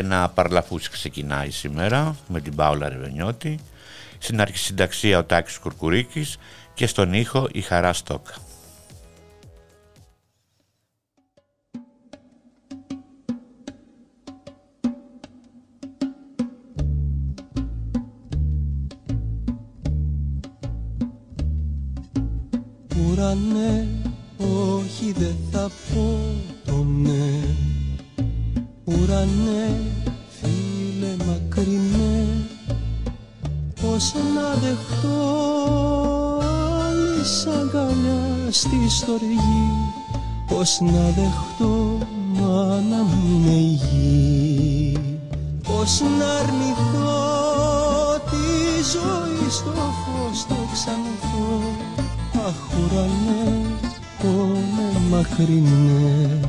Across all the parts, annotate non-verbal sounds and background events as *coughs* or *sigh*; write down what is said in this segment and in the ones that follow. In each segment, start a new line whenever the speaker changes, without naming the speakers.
Ένα παρλαφούς ξεκινάει σήμερα με την Πάολα Ρεβενιώτη. Στην αρχισυνταξία ο Τάκης Κουρκουρίκης και στον ήχο η Χαρά Στόκα.
Ουρανέ, όχι δεν θα πω το ναι Ουρανέ, φίλε μακρινέ Πώς να δεχτώ άλλη αγκαλιά στη στοργή. Πώς να δεχτώ μάνα μου είναι η γη Πώς να αρνηθώ τη ζωή στο φως το ξανθώ. Αχ ουρανέ, πόνε μακρινέ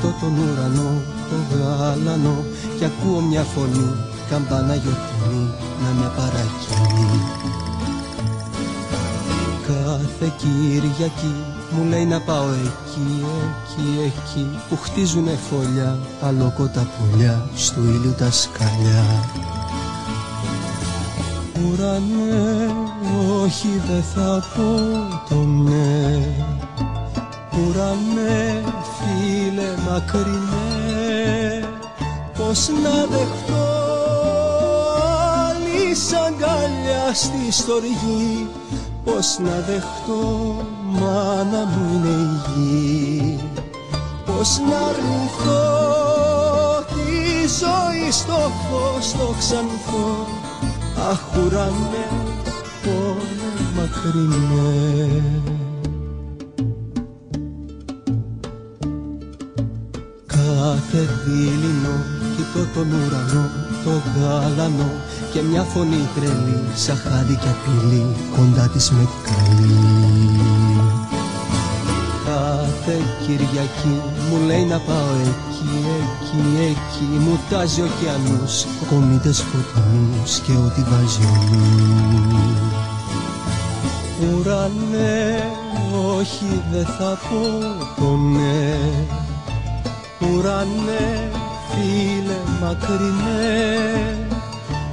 κοιτώ τον ουρανό, το γάλανο και ακούω μια φωνή, καμπάνα γιορτινή να με παρακινεί. Κάθε Κυριακή μου λέει να πάω εκεί, εκεί, εκεί που χτίζουνε φωλιά, αλόκοτα πουλιά, στο ήλιο τα σκαλιά. Ουρανέ, όχι δεν θα πω το ναι Ουρανέ, φίλε μακρινές Πώς να δεχτώ άλλη αγκαλιά στη στοργή. Πώς να δεχτώ μάνα μου είναι η γη. Πώς να αρνηθώ τη ζωή στο φως το ξανθώ Αχ ουρανές, πόνες μακρινές δίληνο κοιτώ τον ουρανό, το γάλανο και μια φωνή τρελή σαν χάδι και απειλή κοντά της με καλή. Κάθε Κυριακή μου λέει να πάω εκεί, εκεί, εκεί μου τάζει ωκεανούς, κομίτες φωτεινούς και ό,τι βάζει ο Ουρανέ, όχι δεν θα πω το ναι Ουρανέ, φίλε μακρινέ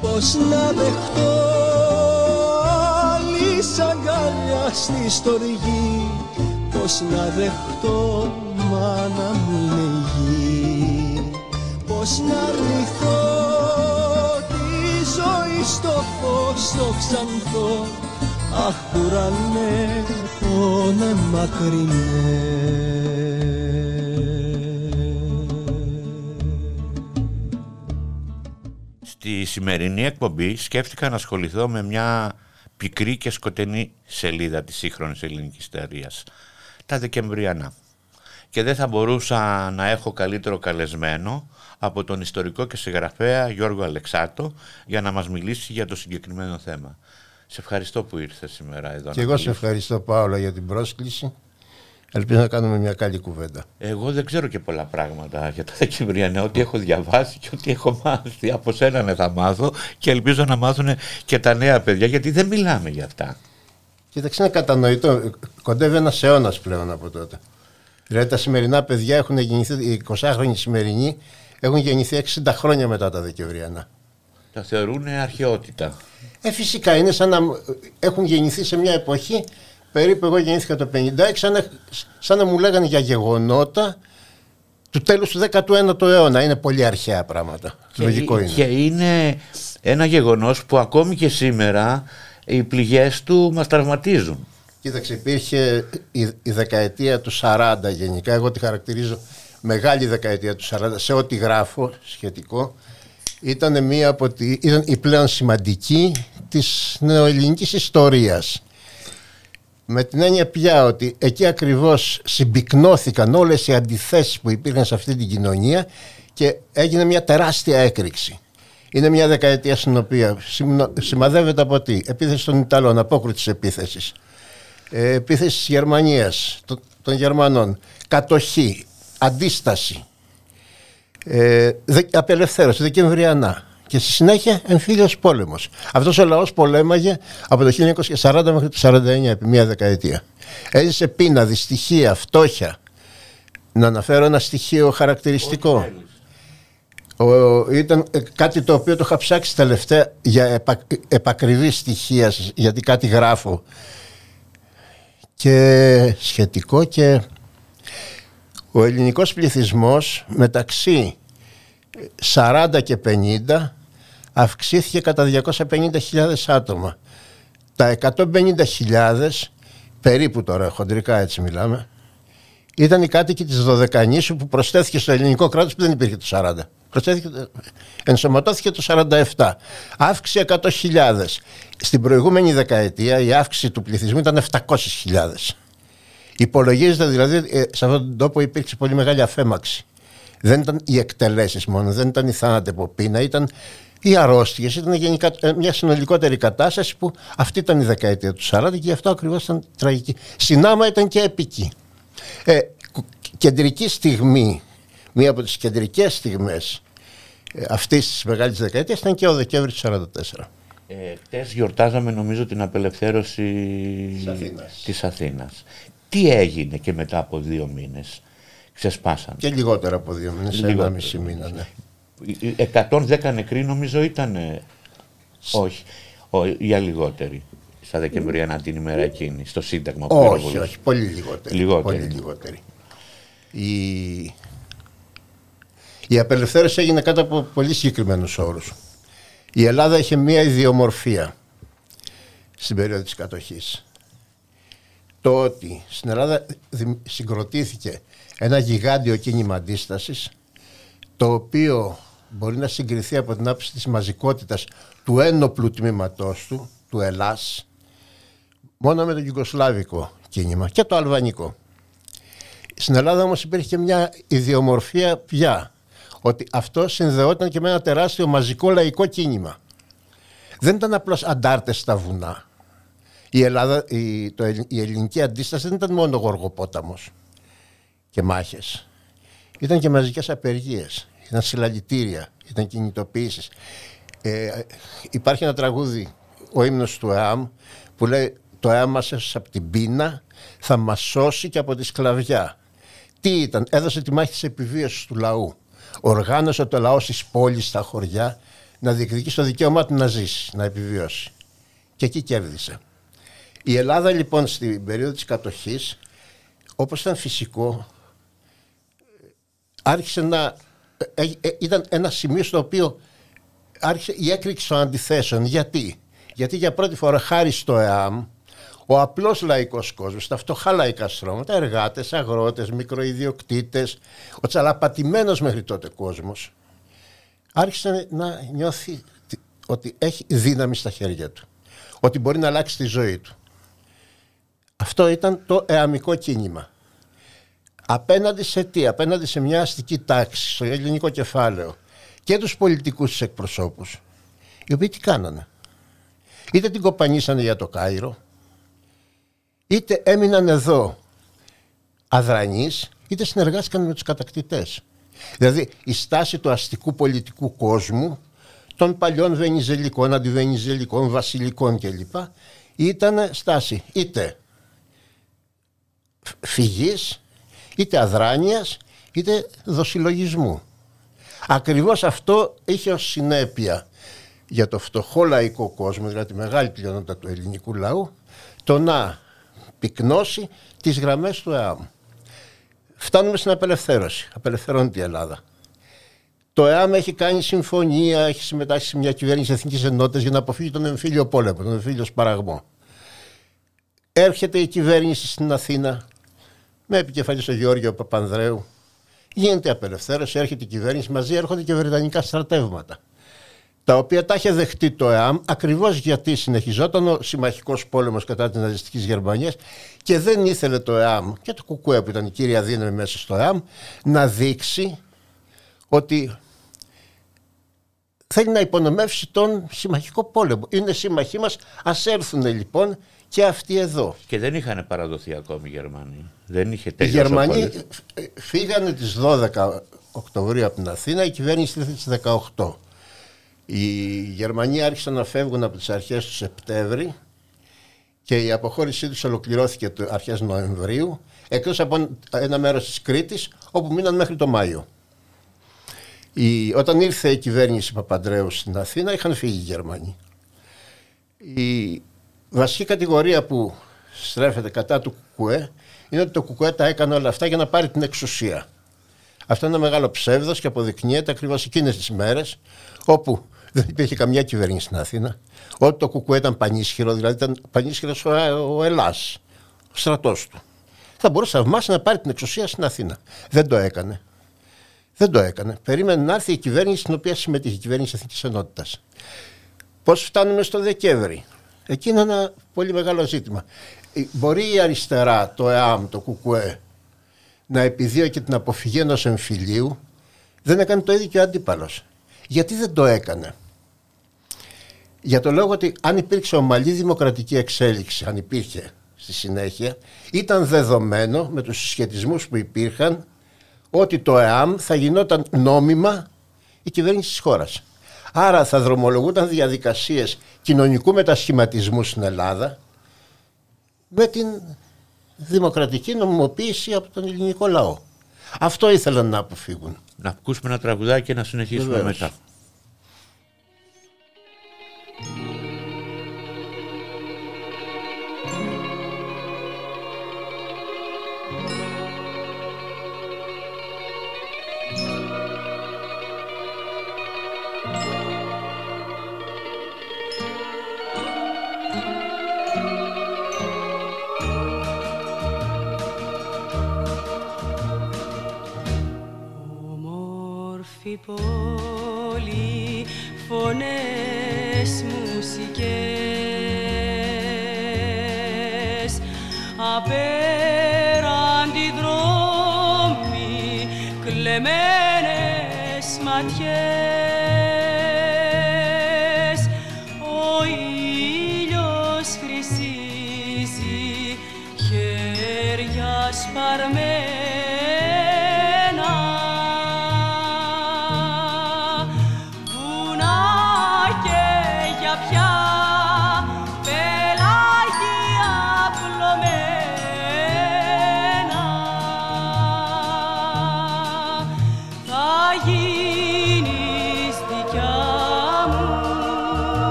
Πώς να δεχτώ άλλη αγκαλιά στη στοργή Πώς να δεχτώ μάνα μου είναι γη. Πώς να αρνηθώ τη ζωή στο φως το ξανθώ Αχ ουρανέ, πόνε μακρινέ
σημερινή εκπομπή σκέφτηκα να ασχοληθώ με μια πικρή και σκοτεινή σελίδα της σύγχρονης ελληνικής ιστορίας, τα Δεκεμβριανά. Και δεν θα μπορούσα να έχω καλύτερο καλεσμένο από τον ιστορικό και συγγραφέα Γιώργο Αλεξάτο για να μας μιλήσει για το συγκεκριμένο θέμα. Σε ευχαριστώ που ήρθες σήμερα εδώ.
Και εγώ σε ευχαριστώ Πάολα για την πρόσκληση. Ελπίζω να κάνουμε μια καλή κουβέντα.
Εγώ δεν ξέρω και πολλά πράγματα για τα Δεκεμβριανά. Ό,τι έχω διαβάσει και ό,τι έχω μάθει από σένα ναι, θα μάθω και ελπίζω να μάθουν και τα νέα παιδιά γιατί δεν μιλάμε για αυτά.
Κοίταξε, είναι κατανοητό. Κοντεύει ένας αιώνας πλέον από τότε. Δηλαδή τα σημερινά παιδιά έχουν γεννηθεί, οι 20χρονοι σημερινοί έχουν γεννηθεί 60 χρόνια μετά τα Δεκεμβριανά.
Τα θεωρούν αρχαιότητα.
Ε, φυσικά είναι σαν να έχουν γεννηθεί σε μια εποχή περίπου εγώ γεννήθηκα το 56, σαν να, σαν να μου λέγανε για γεγονότα του τέλους του 19ου αιώνα. Είναι πολύ αρχαία πράγματα. Και, Λογικό είναι.
Και είναι ένα γεγονός που ακόμη και σήμερα οι πληγές του μας τραυματίζουν.
Κοίταξε, υπήρχε η, η δεκαετία του 40 γενικά, εγώ τη χαρακτηρίζω μεγάλη δεκαετία του 40, σε ό,τι γράφω σχετικό, ήταν μία από τη, ήταν η πλέον σημαντική της νεοελληνικής ιστορίας με την έννοια πια ότι εκεί ακριβώς συμπυκνώθηκαν όλες οι αντιθέσεις που υπήρχαν σε αυτή την κοινωνία και έγινε μια τεράστια έκρηξη. Είναι μια δεκαετία στην οποία σημαδεύεται από τι; Επίθεση των Ιταλών, απόκριση επίθεσης. Ε, επίθεση της Γερμανίας, των Γερμανών. Κατοχή, αντίσταση. Ε, απελευθέρωση, δεκεμβριανά. Και στη συνέχεια εμφύλιος πόλεμος. Αυτός ο λαός πολέμαγε από το 1940 μέχρι το 1949 επί μια δεκαετία. Έζησε πείνα, δυστυχία, φτώχεια. Να αναφέρω ένα στοιχείο χαρακτηριστικό. Ο, ήταν κάτι το οποίο το είχα ψάξει τελευταία για επα, επακριβή στοιχεία γιατί κάτι γράφω και σχετικό και ο ελληνικός πληθυσμός μεταξύ 40 και 50 αυξήθηκε κατά 250.000 άτομα. Τα 150.000 περίπου τώρα χοντρικά έτσι μιλάμε ήταν οι κάτοικοι της Δωδεκανήσου που προσθέθηκε στο ελληνικό κράτος που δεν υπήρχε το 40. Προσθέθηκε, ενσωματώθηκε το 47. Αύξηση 100.000. Στην προηγούμενη δεκαετία η αύξηση του πληθυσμού ήταν 700.000. Υπολογίζεται δηλαδή ε, σε αυτόν τον τόπο υπήρξε πολύ μεγάλη αφέμαξη. Δεν ήταν οι εκτελέσεις μόνο, δεν ήταν η θάνατοι από πείνα, ήταν οι αρρώστιες, ήταν γενικά ε, μια συνολικότερη κατάσταση που αυτή ήταν η δεκαετία του 40 και γι' αυτό ακριβώς ήταν τραγική. Συνάμα ήταν και επική. Ε, κεντρική στιγμή, μία από τις κεντρικές στιγμές ε, αυτής της μεγάλης δεκαετίας ήταν και ο Δεκέμβρη του 1944.
Ε, γιορτάζαμε νομίζω την απελευθέρωση της Αθήνας. Τι έγινε και μετά από δύο μήνες; Ξεσπάσαν.
Και λιγότερα από δύο μήνες, ένα μισή μήνα. Ναι.
110 νεκροί νομίζω ήταν. Όχι, για λιγότεροι στα Δεκεμβριανά την ημέρα εκείνη, στο Σύνταγμα.
Που όχι, όχι, πολύ λιγότερη. λιγότερη. Πολύ λιγότερη. Η... η απελευθέρωση έγινε κάτω από πολύ συγκεκριμένους όρους. Η Ελλάδα είχε μία ιδιομορφία στην περίοδο της κατοχής. Το ότι στην Ελλάδα συγκροτήθηκε ένα γιγάντιο κίνημα αντίστασης, το οποίο μπορεί να συγκριθεί από την άποψη της μαζικότητας του ένοπλου τμήματός του, του Ελλάς, μόνο με το Ιουγκοσλάβικο κίνημα και το Αλβανικό. Στην Ελλάδα όμως υπήρχε και μια ιδιομορφία πια ότι αυτό συνδεόταν και με ένα τεράστιο μαζικό λαϊκό κίνημα. Δεν ήταν απλώς αντάρτες στα βουνά. Η, Ελλάδα, η, το, η ελληνική αντίσταση δεν ήταν μόνο γοργοπόταμος και μάχες. Ήταν και μαζικές απεργίες, ήταν συλλαλητήρια, ήταν κινητοποιήσεις. Ε, υπάρχει ένα τραγούδι, ο ύμνος του ΕΑΜ, που λέει το αίμα από την πείνα θα μας σώσει και από τη σκλαβιά. Τι ήταν, έδωσε τη μάχη της επιβίωσης του λαού. Οργάνωσε το λαό στις πόλεις, στα χωριά, να διεκδικήσει το δικαίωμά του να ζήσει, να επιβιώσει. Και εκεί κέρδισε. Η Ελλάδα λοιπόν στην περίοδο της κατοχής, όπως ήταν φυσικό, άρχισε να... Ε, ε, ήταν ένα σημείο στο οποίο άρχισε η έκρηξη των αντιθέσεων. Γιατί; Γιατί για πρώτη φορά χάρη στο ΕΑΜ ο απλός λαϊκός κόσμος, τα φτωχά λαϊκά στρώματα, εργάτες, αγρότες, μικροϊδιοκτήτε, ο τσαλαπατημένος μέχρι τότε κόσμος, άρχισε να νιώθει ότι έχει δύναμη στα χέρια του. Ότι μπορεί να αλλάξει τη ζωή του. Αυτό ήταν το εαμικό κίνημα. Απέναντι σε τι, απέναντι σε μια αστική τάξη, στο ελληνικό κεφάλαιο και τους πολιτικούς εκπροσώπους, οι οποίοι τι κάνανε. Είτε την κοπανίσανε για το Κάιρο, είτε έμειναν εδώ αδρανείς, είτε συνεργάστηκαν με τους κατακτητές. Δηλαδή η στάση του αστικού πολιτικού κόσμου των παλιών βενιζελικών, αντιβενιζελικών, βασιλικών κλπ. ήταν στάση είτε φυγής, είτε αδράνειας, είτε δοσιλογισμού. Ακριβώς αυτό είχε ως συνέπεια για το φτωχό λαϊκό κόσμο, δηλαδή τη μεγάλη πλειονότητα του ελληνικού λαού, το να πυκνώσει τις γραμμές του ΕΑΜ. Φτάνουμε στην απελευθέρωση. Απελευθερώνεται η Ελλάδα. Το ΕΑΜ έχει κάνει συμφωνία, έχει συμμετάσχει σε μια κυβέρνηση εθνικής ενότητας για να αποφύγει τον εμφύλιο πόλεμο, τον εμφύλιο σπαραγμό. Έρχεται η κυβέρνηση στην Αθήνα με επικεφαλής τον Γιώργιο Παπανδρέου. Γίνεται απελευθέρωση, έρχεται η κυβέρνηση, μαζί έρχονται και βρετανικά στρατεύματα. τα οποία τα είχε δεχτεί το ΕΑΜ ακριβώς γιατί συνεχιζόταν ο συμμαχικός πόλεμος κατά της ναζιστικής Γερμανίας και δεν ήθελε το ΕΑΜ και το ΚΚΕ που ήταν η κύρια δύναμη μέσα στο ΕΑΜ να δείξει ότι θέλει να υπονομεύσει τον συμμαχικό πόλεμο. Είναι σύμμαχοί μας, ας έρθουν λοιπόν και αυτοί εδώ.
Και δεν είχαν παραδοθεί ακόμη οι Γερμανοί. Δεν είχε
οι Γερμανοί φύγανε τις 12 Οκτωβρίου από την Αθήνα, η κυβέρνηση ήρθε στις 18. Οι Γερμανοί άρχισαν να φεύγουν από τις αρχές του Σεπτέμβρη και η αποχώρησή τους ολοκληρώθηκε το αρχές Νοεμβρίου εκτός από ένα μέρος της Κρήτης όπου μείναν μέχρι το Μάιο. Η, όταν ήρθε η κυβέρνηση Παπαντρέου στην Αθήνα είχαν φύγει οι Γερμανοί. Η βασική κατηγορία που στρέφεται κατά του ΚΚΕ είναι ότι το ΚΚΕ τα έκανε όλα αυτά για να πάρει την εξουσία. Αυτό είναι ένα μεγάλο ψεύδος και αποδεικνύεται ακριβώς εκείνες τις μέρες όπου δεν υπήρχε καμιά κυβέρνηση στην Αθήνα. Ότι το ΚΚΕ ήταν πανίσχυρο, δηλαδή ήταν πανίσχυρος ο, ο Ελλάς, ο στρατός του. Θα μπορούσε θαυμάσια να πάρει την εξουσία στην Αθήνα. Δεν το έκανε. Δεν το έκανε. Περίμενε να έρθει η κυβέρνηση στην οποία συμμετείχε, η κυβέρνηση Εθνικής Ενότητας. Πώς φτάνουμε στο Δεκέμβρη; Εκεί είναι ένα πολύ μεγάλο ζήτημα. Μπορεί η αριστερά, το ΕΑΜ, το ΚΚΕ, να επιδίωκε την αποφυγή ενός εμφυλίου, δεν έκανε το ίδιο και ο αντίπαλος. Γιατί δεν το έκανε; Για το λόγο ότι αν υπήρξε ομαλή δημοκρατική εξέλιξη, αν υπήρχε στη συνέχεια, ήταν δεδομένο με τους συσχετισμούς που υπήρχαν ότι το ΕΑΜ θα γινόταν νόμιμα η κυβέρνηση της χώρας. Άρα θα δρομολογούνταν διαδικασίες κοινωνικού μετασχηματισμού στην Ελλάδα με την δημοκρατική νομιμοποίηση από τον ελληνικό λαό. Αυτό ήθελαν να αποφύγουν.
Να ακούσουμε ένα τραγουδάκι και να συνεχίσουμε μετά.
Πόλη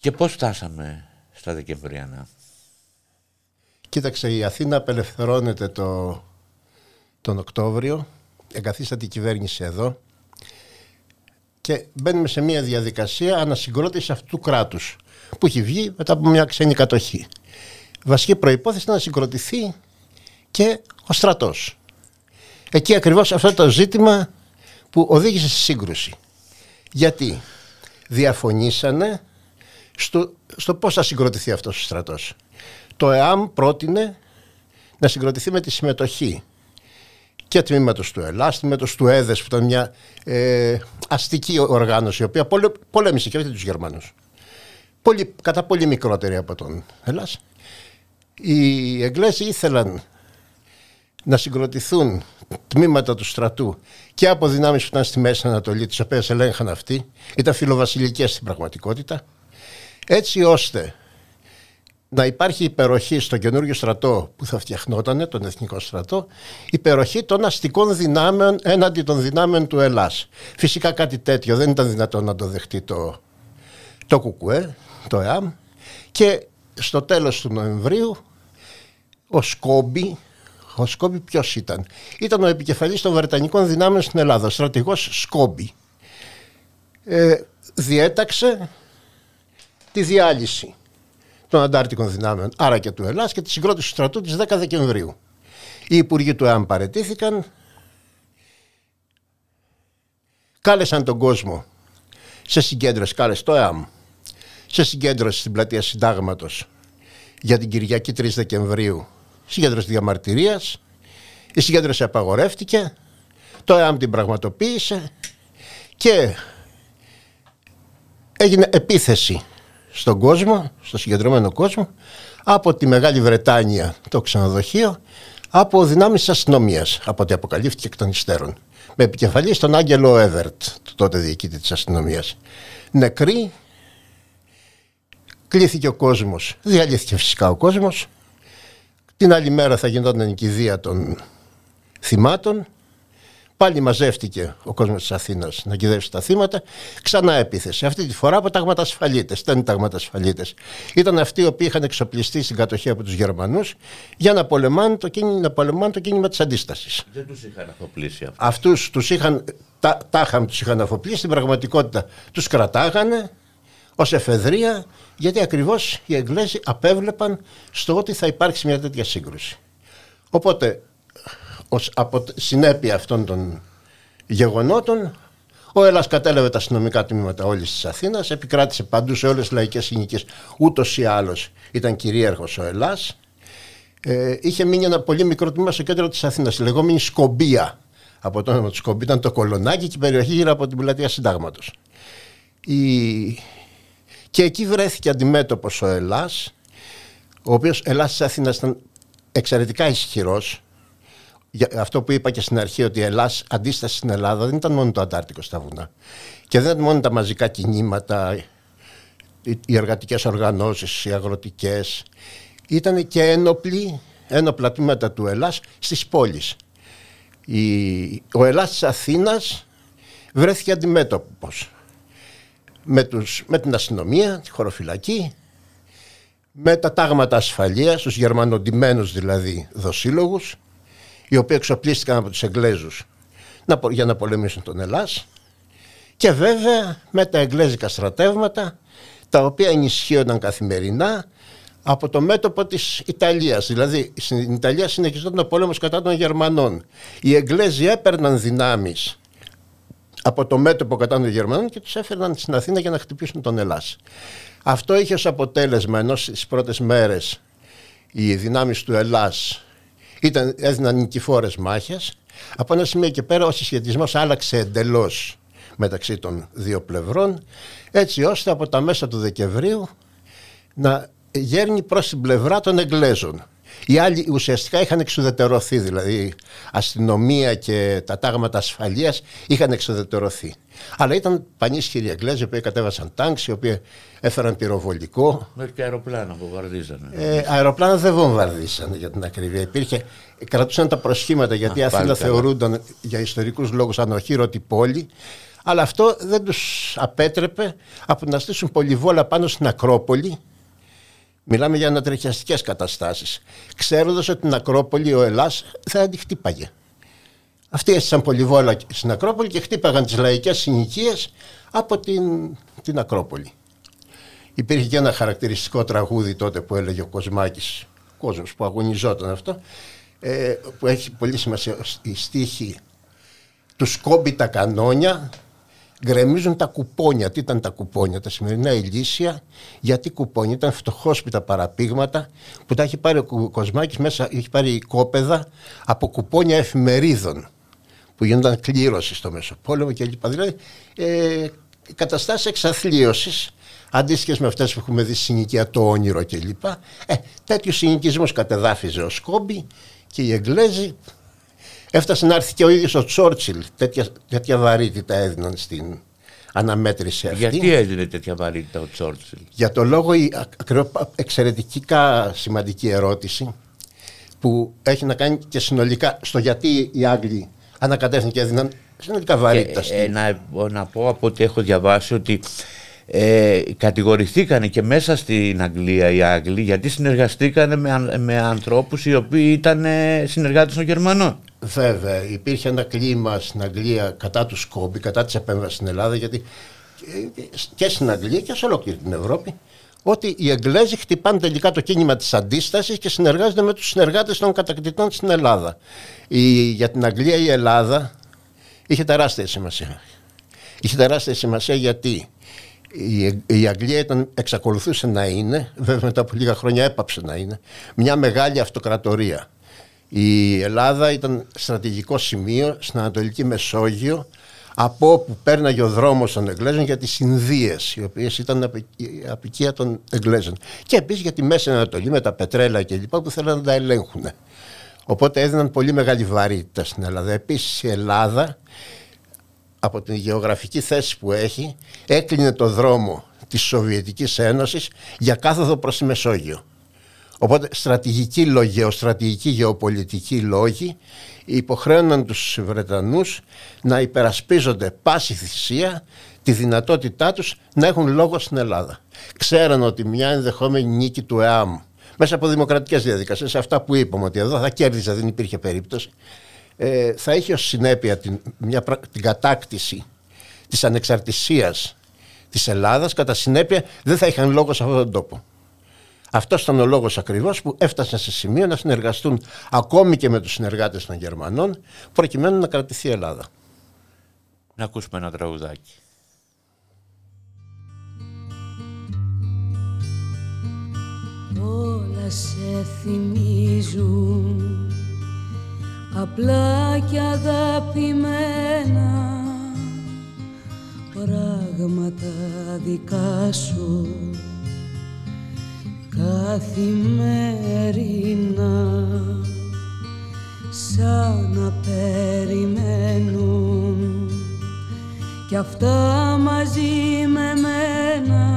Και πώς φτάσαμε στα Δεκεμβριανά;
Κοίταξε, η Αθήνα απελευθερώνεται το, τον Οκτώβριο, εγκαθίσταται η κυβέρνηση εδώ και μπαίνουμε σε μια διαδικασία ανασυγκρότησης αυτού του κράτους που έχει βγει μετά από μια ξένη κατοχή. Βασική προϋπόθεση είναι να συγκροτηθεί και ο στρατός. Εκεί ακριβώς αυτό το ζήτημα που οδήγησε στη σύγκρουση. Γιατί διαφωνήσανε στο, στο πώς θα συγκροτηθεί αυτός ο στρατός. Το ΕΑΜ πρότεινε να συγκροτηθεί με τη συμμετοχή και τμήματος του Ελλάς, τμήματος του ΕΔΕΣ που ήταν μια ε, αστική οργάνωση η οποία πολε, πολέμησε και όχι τους Γερμανούς. Πολύ, κατά πολύ μικρότερη από τον Ελλάς. Οι Εγγλέζοι ήθελαν να συγκροτηθούν τμήματα του στρατού και από δυνάμεις που ήταν στη Μέση Ανατολή, τις οποίες ελέγχαν αυτοί, ήταν φιλοβασιλικές στην πραγματικότητα, έτσι ώστε να υπάρχει υπεροχή στο καινούργιο στρατό που θα φτιαχνόταν, τον εθνικό στρατό, υπεροχή των αστικών δυνάμεων έναντι των δυνάμεων του Ελλάς. Φυσικά κάτι τέτοιο δεν ήταν δυνατόν να το δεχτεί το, το ΚΚΕ, το ΕΑΜ και στο τέλος του Νοεμβρίου ο Σκόμπι, ο Σκόμπι ποιος ήταν; Ήταν ο επικεφαλής των Βρετανικών δυνάμεων στην Ελλάδα, ο στρατηγός Σκόμπι. Ε, διέταξε τη διάλυση των αντάρτικων δυνάμεων, άρα και του Ελλάς και της συγκρότησης του στρατού της 10 Δεκεμβρίου. Οι υπουργοί του ΕΑΜ παρετήθηκαν, κάλεσαν τον κόσμο σε συγκέντρωση, κάλεσε το ΕΑΜ, σε συγκέντρωση στην πλατεία Συντάγματος για την Κυριακή 3 Δεκεμβρίου, συγκέντρωση διαμαρτυρίας, η συγκέντρωση απαγορεύτηκε, το ΕΑΜ την πραγματοποίησε και έγινε επίθεση στον κόσμο, στο συγκεντρωμένο κόσμο, από τη Μεγάλη Βρετάνια το ξενοδοχείο, από δυνάμεις αστυνομίας, από ό,τι αποκαλύφθηκε εκ των υστέρων. Με επικεφαλής στον Άγγελο Εύερτ, το τότε διοικήτη της αστυνομίας. Νεκροί, κλήθηκε ο κόσμος, διαλύθηκε φυσικά ο κόσμος. Την άλλη μέρα θα γινόταν η κηδεία των θυμάτων Πάλι μαζεύτηκε ο κόσμος της Αθήνας να κυδεύσει τα θύματα. Ξανά επίθεση. Αυτή τη φορά από ταγματασφαλίτες. Δεν είναι ταγματασφαλίτες. Ήταν αυτοί οι οποίοι είχαν εξοπλιστεί στην κατοχή από τους Γερμανούς για να πολεμάνε το κίνημα, να πολεμάνε το κίνημα της αντίστασης.
Δεν τους είχαν αφοπλίσει
αυτού. Αυτούς τους είχαν. Τα, τάχαμ τους είχαν αφοπλίσει. Στην πραγματικότητα τους κρατάγανε ως εφεδρεία γιατί ακριβώς οι Εγγλέζοι απέβλεπαν στο ότι θα υπάρξει μια τέτοια σύγκρουση. Οπότε ως από συνέπεια αυτών των γεγονότων ο Έλλας κατέλαβε τα αστυνομικά τμήματα όλης της Αθήνας, επικράτησε παντού σε όλες τις λαϊκές συνοικίες. Ούτως ή άλλως ήταν κυρίαρχος ο Ελλάς. Ε, είχε μείνει ένα πολύ μικρό τμήμα στο κέντρο της Αθήνας, η λεγόμενη Σκομπία. Από το όνομα του Σκομπία ήταν το Κολονάκι και η περιοχή γύρω από την πλατεία Συντάγματος. Η... Και εκεί βρέθηκε αντιμέτωπος ο Ελλάς, ο οποίος Ελλάς της Αθήνας ήταν εξαιρετικά ισχυρός, αυτό που είπα και στην αρχή ότι η Ελλάς αντίσταση στην Ελλάδα δεν ήταν μόνο το Αντάρτικο στα βουνά. Και δεν ήταν μόνο τα μαζικά κινήματα οι εργατικές οργανώσεις, οι αγροτικές. Ήταν και ένοπλοι ένοπλα τμήματα του Ελλάς στις πόλεις. Η, ο Ελλάς της Αθήνας βρέθηκε αντιμέτωπος με, τους, με την αστυνομία, τη χωροφυλακή με τα τάγματα ασφαλείας, τους γερμανοντημένους δηλαδή δοσύλλογους οι οποίοι εξοπλίστηκαν από τους Εγγλέζους για να πολεμήσουν τον Ελλάς και βέβαια με τα εγγλέζικα στρατεύματα τα οποία ενισχύονταν καθημερινά από το μέτωπο της Ιταλίας. Δηλαδή στην Ιταλία συνεχιζόταν ο πόλεμος κατά των Γερμανών. Οι Εγγλέζοι έπαιρναν δυνάμεις από το μέτωπο κατά των Γερμανών και τους έφερναν στην Αθήνα για να χτυπήσουν τον Ελλάς. Αυτό είχε ως αποτέλεσμα ενώ στις πρώτες μέρες οι δυνάμεις του Ελλάς ήταν, έδιναν νικηφόρες μάχες. Από ένα σημείο και πέρα ο συσχετισμός άλλαξε εντελώς μεταξύ των δύο πλευρών έτσι ώστε από τα μέσα του Δεκεμβρίου να γέρνει προς την πλευρά των Εγγλέζων. Οι άλλοι ουσιαστικά είχαν εξουδετερωθεί, δηλαδή αστυνομία και τα τάγματα ασφαλείας είχαν εξουδετερωθεί. Αλλά ήταν πανίσχυροι Εγγλέζοι, οι οποίοι κατέβασαν τάγκ, οι οποίοι έφεραν πυροβολικό.
Μέχρι και αεροπλάνα που βαρδίζανε.
Ε, αεροπλάνα δεν βομβαρδίσανε για την ακρίβεια. Υπήρχε, κρατούσαν τα προσχήματα γιατί η Αθήνα θεωρούνταν για ιστορικούς λόγους ανοχήρωτη πόλη. Αλλά αυτό δεν τους απέτρεπε από να στήσουν πολυβόλα πάνω στην Ακρόπολη. Μιλάμε για ανατρεχιαστικές καταστάσεις. Ξέροντας ότι την Ακρόπολη ο Ελλάς θα τη χτύπαγε. Αυτοί έστησαν πολυβόλα στην Ακρόπολη και χτύπαγαν τις λαϊκές συνοικίες από την, την Ακρόπολη. Υπήρχε και ένα χαρακτηριστικό τραγούδι τότε που έλεγε ο Κοσμάκης, κόσμος που αγωνιζόταν αυτό, ε, που έχει πολύ σημασία η στίχη του σκόμπι τα κανόνια γκρεμίζουν τα κουπόνια. Τι ήταν τα κουπόνια, τα σημερινά ηλίσια, γιατί κουπόνια. Ήταν φτωχόσπιτα παραπήγματα που τα έχει πάρει ο Κοσμάκης μέσα, έχει πάρει κόπεδα από κουπόνια εφημερίδων που γίνονταν κλήρωσης στο Μεσοπόλεμο κλπ. Δηλαδή ε, καταστάσεις εξαθλίωσης αντίστοιχες με αυτές που έχουμε δει στην συνοικία το όνειρο κλπ. Ε, τέτοιου συνοικισμού κατεδάφιζε ο Σκόμπι και οι Εγγλέζοι Έφτασε να έρθει και ο ίδιος ο Τσόρτσιλ. Τέτοια, τέτοια βαρύτητα έδιναν στην αναμέτρηση αυτή.
Γιατί έδινε τέτοια βαρύτητα ο Τσόρτσιλ;
Για το λόγο η εξαιρετικά σημαντική ερώτηση που έχει να κάνει και συνολικά στο γιατί οι Άγγλοι ανακατεύθυναν και έδιναν συνολικά βαρύτητα.
Ε, να, να πω από ό,τι έχω διαβάσει ότι ε, κατηγορηθήκανε και μέσα στην Αγγλία οι Άγγλοι γιατί συνεργαστήκανε με, με ανθρώπους οι οποίοι ήταν συνεργάτες των Γερμανών.
Βέβαια, υπήρχε ένα κλίμα στην Αγγλία κατά του Σκόμπι, κατά της επέμβασης στην Ελλάδα, γιατί και στην Αγγλία και σε ολόκληρη την Ευρώπη, ότι οι Εγγλέζοι χτυπάνε τελικά το κίνημα της αντίστασης και συνεργάζονται με τους συνεργάτες των κατακτητών στην Ελλάδα. Η, για την Αγγλία η Ελλάδα είχε τεράστια σημασία. Είχε τεράστια σημασία γιατί η, η Αγγλία ήταν, εξακολουθούσε να είναι, βέβαια μετά από λίγα χρόνια έπαψε να είναι, μια μεγάλη αυτοκρατορία η Ελλάδα ήταν στρατηγικό σημείο στην Ανατολική Μεσόγειο από όπου πέρναγε ο δρόμος των Εγγλέζων για τις Ινδίες, οι οποίες ήταν απικία των Εγγλέζων. Και επίσης για τη Μέση Ανατολή με τα πετρέλα και λοιπά που θέλαν να τα ελέγχουν. Οπότε έδιναν πολύ μεγάλη βαρύτητα στην Ελλάδα. Επίσης η Ελλάδα από την γεωγραφική θέση που έχει έκλεινε το δρόμο της Σοβιετικής Ένωσης για κάθοδο προς τη Μεσόγειο. Οπότε στρατηγικοί λόγοι, γεωστρατηγικοί γεωπολιτικοί λόγοι υποχρέωναν τους Βρετανούς να υπερασπίζονται πάση θυσία τη δυνατότητά τους να έχουν λόγο στην Ελλάδα. Ξέραν ότι μια ενδεχόμενη νίκη του ΕΑΜ μέσα από δημοκρατικές διαδικασίες, αυτά που είπαμε ότι εδώ θα κέρδιζε, δεν υπήρχε περίπτωση, ε, θα είχε ως συνέπεια την, μια, την κατάκτηση της ανεξαρτησίας της Ελλάδας, κατά συνέπεια δεν θα είχαν λόγο σε αυτόν τον τόπο. Αυτός ήταν ο λόγος ακριβώς που έφτασαν σε σημείο να συνεργαστούν ακόμη και με τους συνεργάτες των Γερμανών, προκειμένου να κρατηθεί η Ελλάδα.
Να ακούσουμε ένα τραγουδάκι.
Όλα σε θυμίζουν απλά και αγαπημένα πράγματα δικά σου καθημερινά σαν να περιμένουν. Κι αυτά μαζί με μένα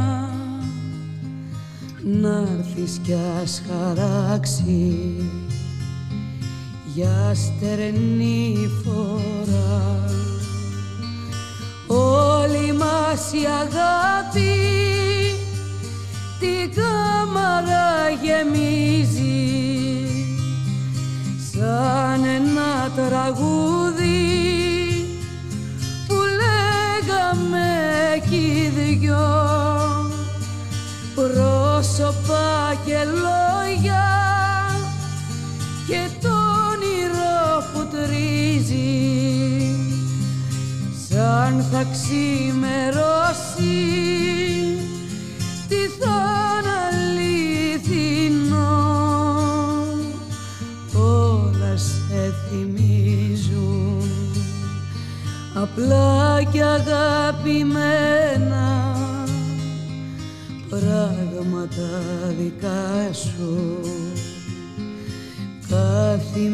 να έρθεις κι ας χαράξει για στερνή φορά. Όλη μας η αγάπη την κάμαρα γεμίζει. Σαν ένα τραγούδι που λέγαμε κι δυο. Πρόσωπα και λόγια και το όνειρο που τρίζει. Σαν θα ξημερώσει απλά και αγαπημένα. Πράγματα δικά σου. Καθημερινά.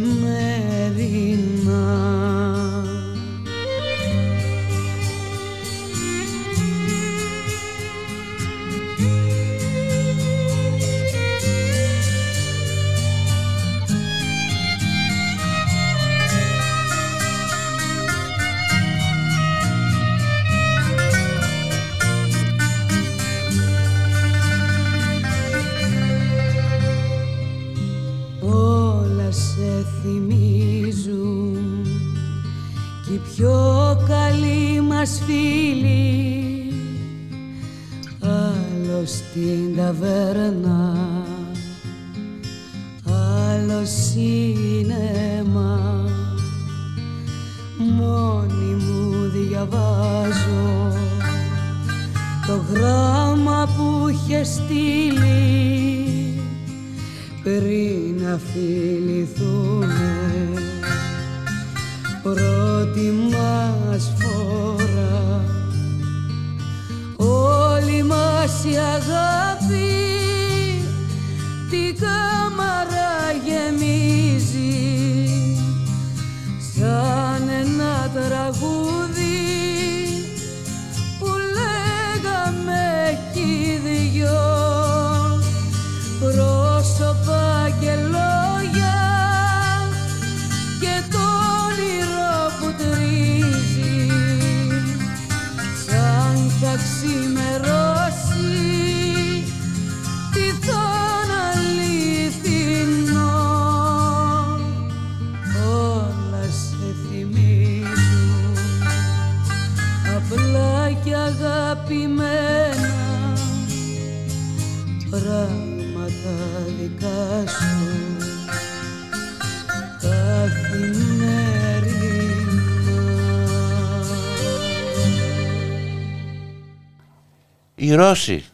Οι Ρώσοι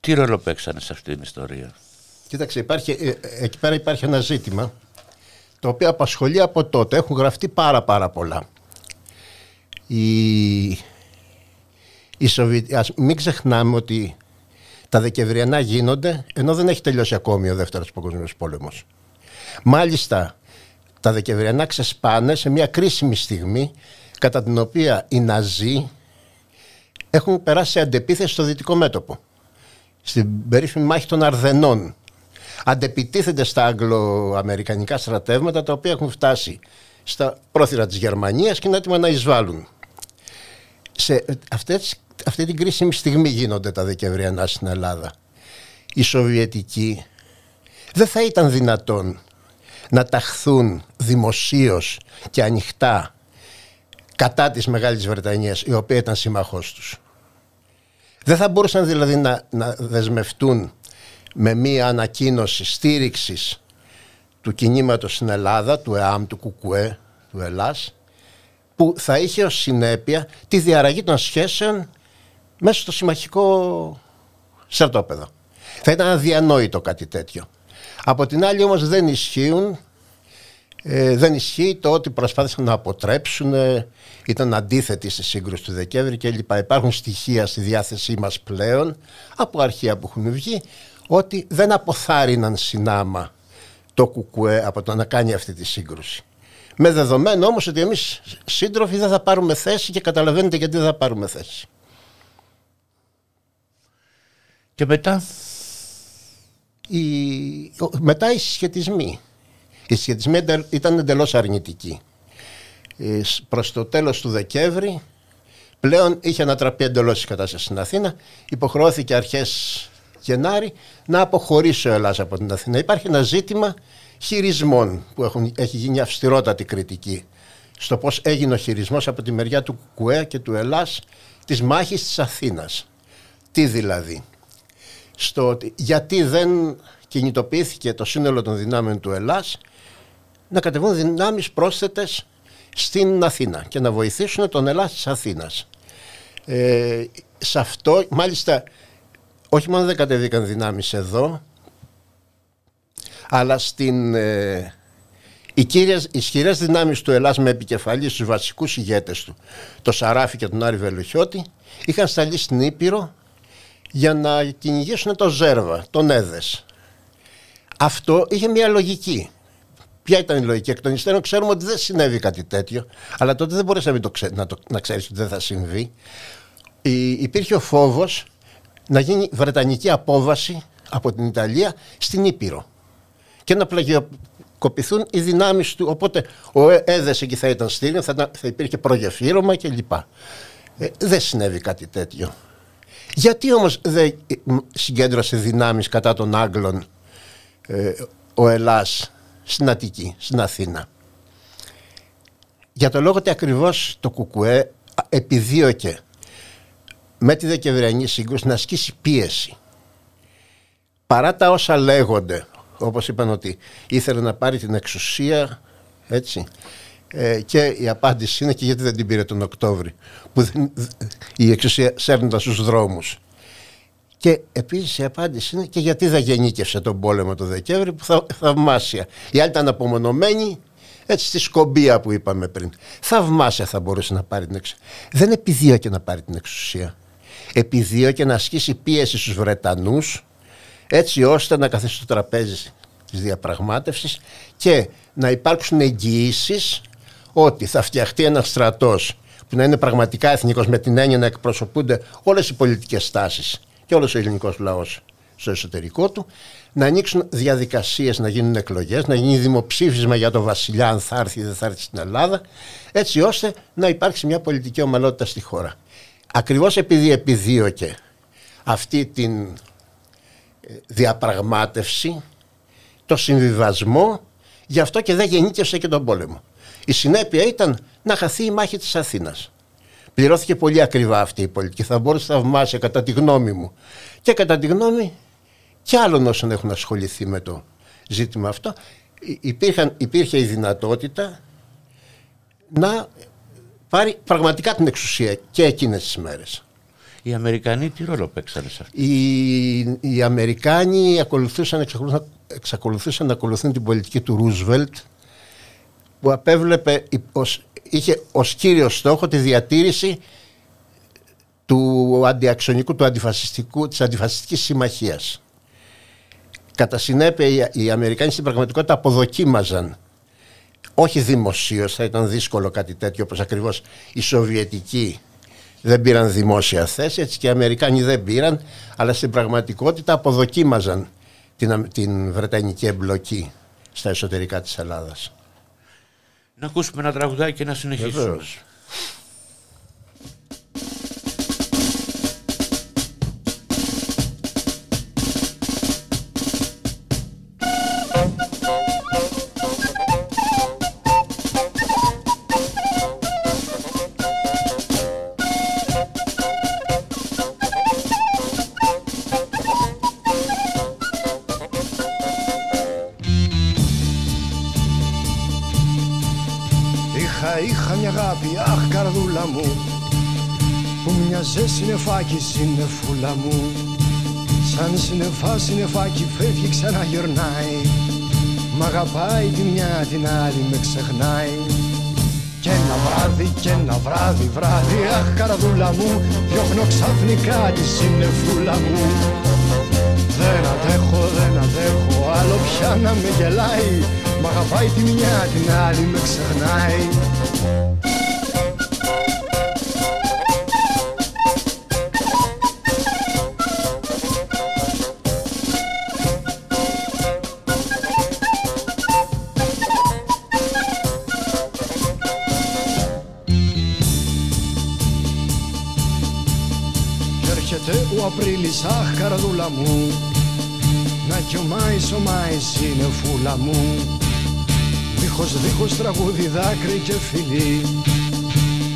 τι ρόλο παίξανε σε αυτήν την ιστορία;
Κοίταξε, υπάρχει, ε, ε, εκεί πέρα υπάρχει ένα ζήτημα το οποίο απασχολεί από τότε. Έχουν γραφτεί πάρα πάρα πολλά. Οι, οι Σοβιετ... ας μην ξεχνάμε ότι τα Δεκεμβριανά γίνονται ενώ δεν έχει τελειώσει ακόμη ο Δεύτερος Παγκοσμίος Πόλεμος. Μάλιστα, τα Δεκεμβριανά ξεσπάνε σε μια κρίσιμη στιγμή κατά την οποία οι Ναζί έχουν περάσει σε αντεπίθεση στο δυτικό μέτωπο. Στην περίφημη μάχη των Αρδενών. Αντεπιτίθενται στα αγγλο-αμερικανικά στρατεύματα τα οποία έχουν φτάσει στα πρόθυρα της Γερμανίας και είναι έτοιμα να εισβάλλουν. Σε αυτές, αυτή την κρίσιμη στιγμή γίνονται τα Δεκεμβριανά στην Ελλάδα. Οι Σοβιετικοί δεν θα ήταν δυνατόν να ταχθούν δημοσίως και ανοιχτά κατά της Μεγάλης Βρετανίας η οποία ήταν σύμμαχός τους. Δεν θα μπορούσαν δηλαδή να, να δεσμευτούν με μία ανακοίνωση στήριξης του κινήματος στην Ελλάδα, του ΕΑΜ, του ΚΚΕ, του ΕΛΑΣ, που θα είχε ως συνέπεια τη διαραγή των σχέσεων μέσα στο συμμαχικό στρατόπεδο. Θα ήταν αδιανόητο κάτι τέτοιο. Από την άλλη όμως δεν ισχύουν ε, δεν ισχύει το ότι προσπάθησαν να αποτρέψουν, ε, ήταν αντίθετοι στη σύγκρουση του Δεκέμβρη κλπ. Υπάρχουν στοιχεία στη διάθεσή μας πλέον από αρχεία που έχουν βγει ότι δεν αποθάρρυναν συνάμα το κουκουέ από το να κάνει αυτή τη σύγκρουση. Με δεδομένο όμως ότι εμείς σύντροφοι δεν θα πάρουμε θέση και καταλαβαίνετε γιατί δεν θα πάρουμε θέση.
Και μετά;
Οι... Μετά οι συσχετισμοί. Οι συσχετισμοί εντε- ήταν εντελώς αρνητικοί. Ε, σ- Προς το τέλος του Δεκέμβρη πλέον είχε ανατραπεί εντελώς η κατάσταση στην Αθήνα. Υποχρεώθηκε αρχές Γενάρη να αποχωρήσει ο Ελλάς από την Αθήνα. Υπάρχει ένα ζήτημα χειρισμών που έχουν, έχει γίνει αυστηρότατη κριτική στο πώς έγινε ο χειρισμός από τη μεριά του ΚΚΕ και του Ελλάς της μάχης της Αθήνας. Τι δηλαδή; Στο ότι γιατί δεν κινητοποιήθηκε το σύνολο των δυνάμεων του Ελλάς να κατεβούν δυνάμεις πρόσθετες στην Αθήνα και να βοηθήσουν τον Ελλάς της Αθήνας. Ε, σε αυτό, μάλιστα, όχι μόνο δεν κατεβήκαν δυνάμεις εδώ, αλλά στην, ε, οι κύριες ισχυρές δυνάμεις του Ελλάς με επικεφαλής στους βασικούς ηγέτες του, το Σαράφη και τον Άρη Βελουχιώτη, είχαν σταλεί στην Ήπειρο για να κυνηγήσουν το Ζέρβα, τον Έδες. Αυτό είχε μια λογική. Ποια ήταν η λογική. Εκ των υστέρων ξέρουμε ότι δεν συνέβη κάτι τέτοιο, αλλά τότε δεν μπορείς να, μην το ξέ, να, το, να ξέρεις ότι δεν θα συμβεί. Η, υπήρχε ο φόβος να γίνει βρετανική απόβαση από την Ιταλία στην Ήπειρο και να πλαγιοκοπηθούν οι δυνάμεις του. Οπότε ο Έ- Έδες εκεί θα ήταν στήριο, θα, ήταν- θα υπήρχε προγεφύρωμα κλπ. Ε, δεν συνέβη κάτι τέτοιο. Γιατί όμως δεν ε, μ, συγκέντρωσε δυνάμεις κατά των Άγγλων ε, ο Ελλάς στην Αττική, στην Αθήνα. Για το λόγο ότι ακριβώς το ΚΚΕ επιδίωκε με τη Δεκεμβριανή σύγκρουση να ασκήσει πίεση. Παρά τα όσα λέγονται, όπως είπαν ότι ήθελε να πάρει την εξουσία, έτσι, ε, και η απάντηση είναι και γιατί δεν την πήρε τον Οκτώβρη, που δεν, η εξουσία σέρνονταν στους δρόμους. Και επίσης η απάντηση είναι και γιατί δεν γεννήκευσε τον πόλεμο το Δεκέμβρη που θα, θαυμάσια. Οι άλλοι ήταν απομονωμένοι, έτσι στη σκομπία που είπαμε πριν. Θαυμάσια θα μπορούσε να πάρει την εξουσία. Δεν επιδίωκε να πάρει την εξουσία. Επιδίωκε να ασκήσει πίεση στους Βρετανούς έτσι ώστε να καθίσει στο τραπέζι της διαπραγμάτευσης και να υπάρξουν εγγυήσεις ότι θα φτιαχτεί ένας στρατός που να είναι πραγματικά εθνικός με την έννοια να εκπροσωπούνται όλες οι πολιτικές τάσεις και όλος ο ελληνικός λαός στο εσωτερικό του, να ανοίξουν διαδικασίες, να γίνουν εκλογές, να γίνει δημοψήφισμα για το βασιλιά αν θα έρθει ή δεν θα έρθει στην Ελλάδα, έτσι ώστε να υπάρξει μια πολιτική ομαλότητα στη χώρα. Ακριβώς επειδή επιδίωκε αυτή την ε, διαπραγμάτευση, το συμβιβασμό, γι' αυτό και δεν γεννήκευσε και τον πόλεμο. Η συνέπεια ήταν να χαθεί η μάχη της Αθήνας. Πληρώθηκε πολύ ακριβά αυτή η πολιτική. Θα μπορούσε θαυμάσια κατά τη γνώμη μου και κατά τη γνώμη και άλλων όσων έχουν ασχοληθεί με το ζήτημα αυτό. Υπήρχαν, υπήρχε η δυνατότητα να πάρει πραγματικά την εξουσία και εκείνες τις μέρες.
Οι Αμερικανοί τι ρόλο παίξανε σε αυτό;
Οι, οι Αμερικάνοι ακολουθούσαν, εξακολουθούσαν, εξακολουθούσαν να ακολουθούν την πολιτική του Ρούσβελτ που απέβλεπε ως είχε ως κύριο στόχο τη διατήρηση του αντιαξονικού, του αντιφασιστικού, της αντιφασιστικής συμμαχίας. Κατά συνέπεια οι Αμερικάνοι στην πραγματικότητα αποδοκίμαζαν όχι δημοσίως, θα ήταν δύσκολο κάτι τέτοιο όπως ακριβώς οι Σοβιετικοί δεν πήραν δημόσια θέση, έτσι και οι Αμερικάνοι δεν πήραν, αλλά στην πραγματικότητα αποδοκίμαζαν την, την Βρετανική εμπλοκή στα εσωτερικά της Ελλάδας.
Να ακούσουμε ένα τραγουδάκι και να συνεχίσουμε.
συννεφάκι συννεφούλα μου. Σαν συννεφά συννεφάκι φεύγει ξαναγυρνάει Μ' αγαπάει τη μια την άλλη με ξεχνάει. Και ένα βράδυ και ένα βράδυ βράδυ Αχ καρδούλα μου διώχνω ξαφνικά τη συννεφούλα μου. Δεν αντέχω δεν αντέχω άλλο πια να με γελάει. Μ' αγαπάει τη μια την άλλη με ξεχνάει Απρίλης αχ καρδούλα μου Να κι ο Μάης ο Μάης είναι φούλα μου. Δίχως δίχως τραγούδι δάκρυ και φιλί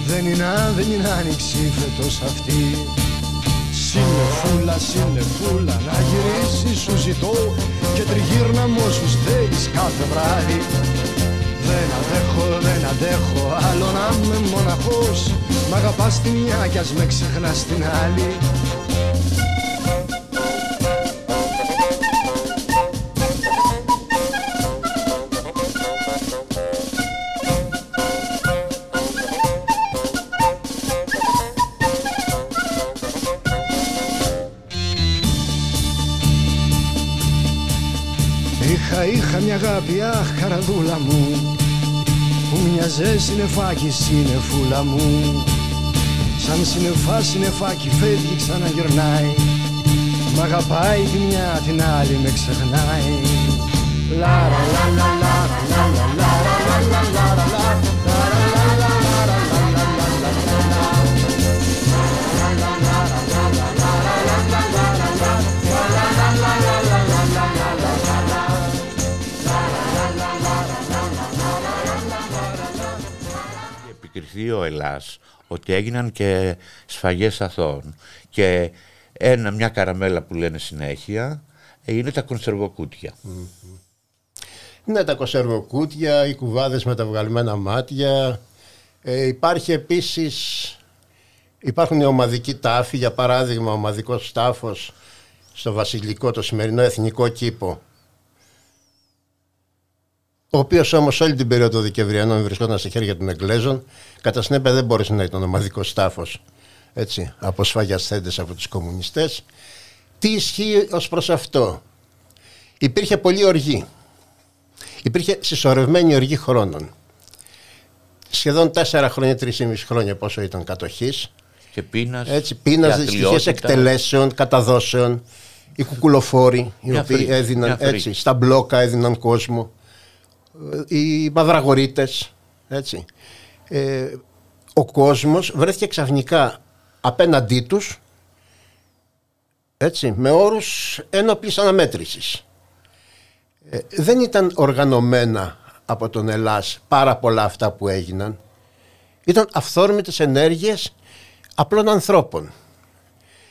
Δεν είναι δεν είναι άνοιξη φέτος αυτή. Συνεφούλα, συνεφούλα να γυρίσει σου ζητώ. Και τριγύρνα μου όσους θέλεις κάθε βράδυ. Δεν αντέχω, δεν αντέχω άλλο να είμαι μοναχός. Μ' αγαπάς τη μια κι ας με ξεχνάς την άλλη αγάπη αχ καραδούλα μου που μοιάζε συνεφάκι συνεφούλα μου σαν συνεφά συνεφάκι φεύγει ξαναγυρνάει μ' αγαπάει τη μια την άλλη με ξεχνάει λα λα λα λα λα λα λα λα λα
ο Ελλάς ότι έγιναν και σφαγές αθώων και ένα, μια καραμέλα που λένε συνέχεια είναι τα κονσερβοκούτια.
Ναι, τα κονσερβοκούτια, οι κουβάδες με τα βγαλμένα μάτια. Ε, υπάρχει επίσης, υπάρχουν οι ομαδικοί τάφοι, για παράδειγμα ο ομαδικός τάφος στο βασιλικό, το σημερινό εθνικό κήπο, ο οποίος όμως όλη την περίοδο Δικαιβριανών βρισκόταν στα χέρια των Εγγλέζων, κατά συνέπεια δεν μπόρεσε να ήταν ομαδικός τάφος από σφαγιασθέντες από τους κομμουνιστές. Τι ισχύει ως προς αυτό; Υπήρχε πολλή οργή. Υπήρχε συσσωρευμένη οργή χρόνων. Σχεδόν τέσσερα χρόνια, τρεις ή μισή χρόνια πόσο ήταν κατοχής.
Και πείνας.
Έτσι, πείνας, δυστυχίες εκτελέσεων, καταδόσεων. Οι κουκουλοφόροι, οι οποίοι έδιναν έτσι, στα μπλόκα έδιναν κόσμο οι μαυραγορείτες, έτσι. Ε, ο κόσμος βρέθηκε ξαφνικά απέναντί τους, έτσι, με όρους ένοπλης αναμέτρησης. Ε, δεν ήταν οργανωμένα από τον Ελλάς πάρα πολλά αυτά που έγιναν. Ήταν αυθόρμητες ενέργειες απλών ανθρώπων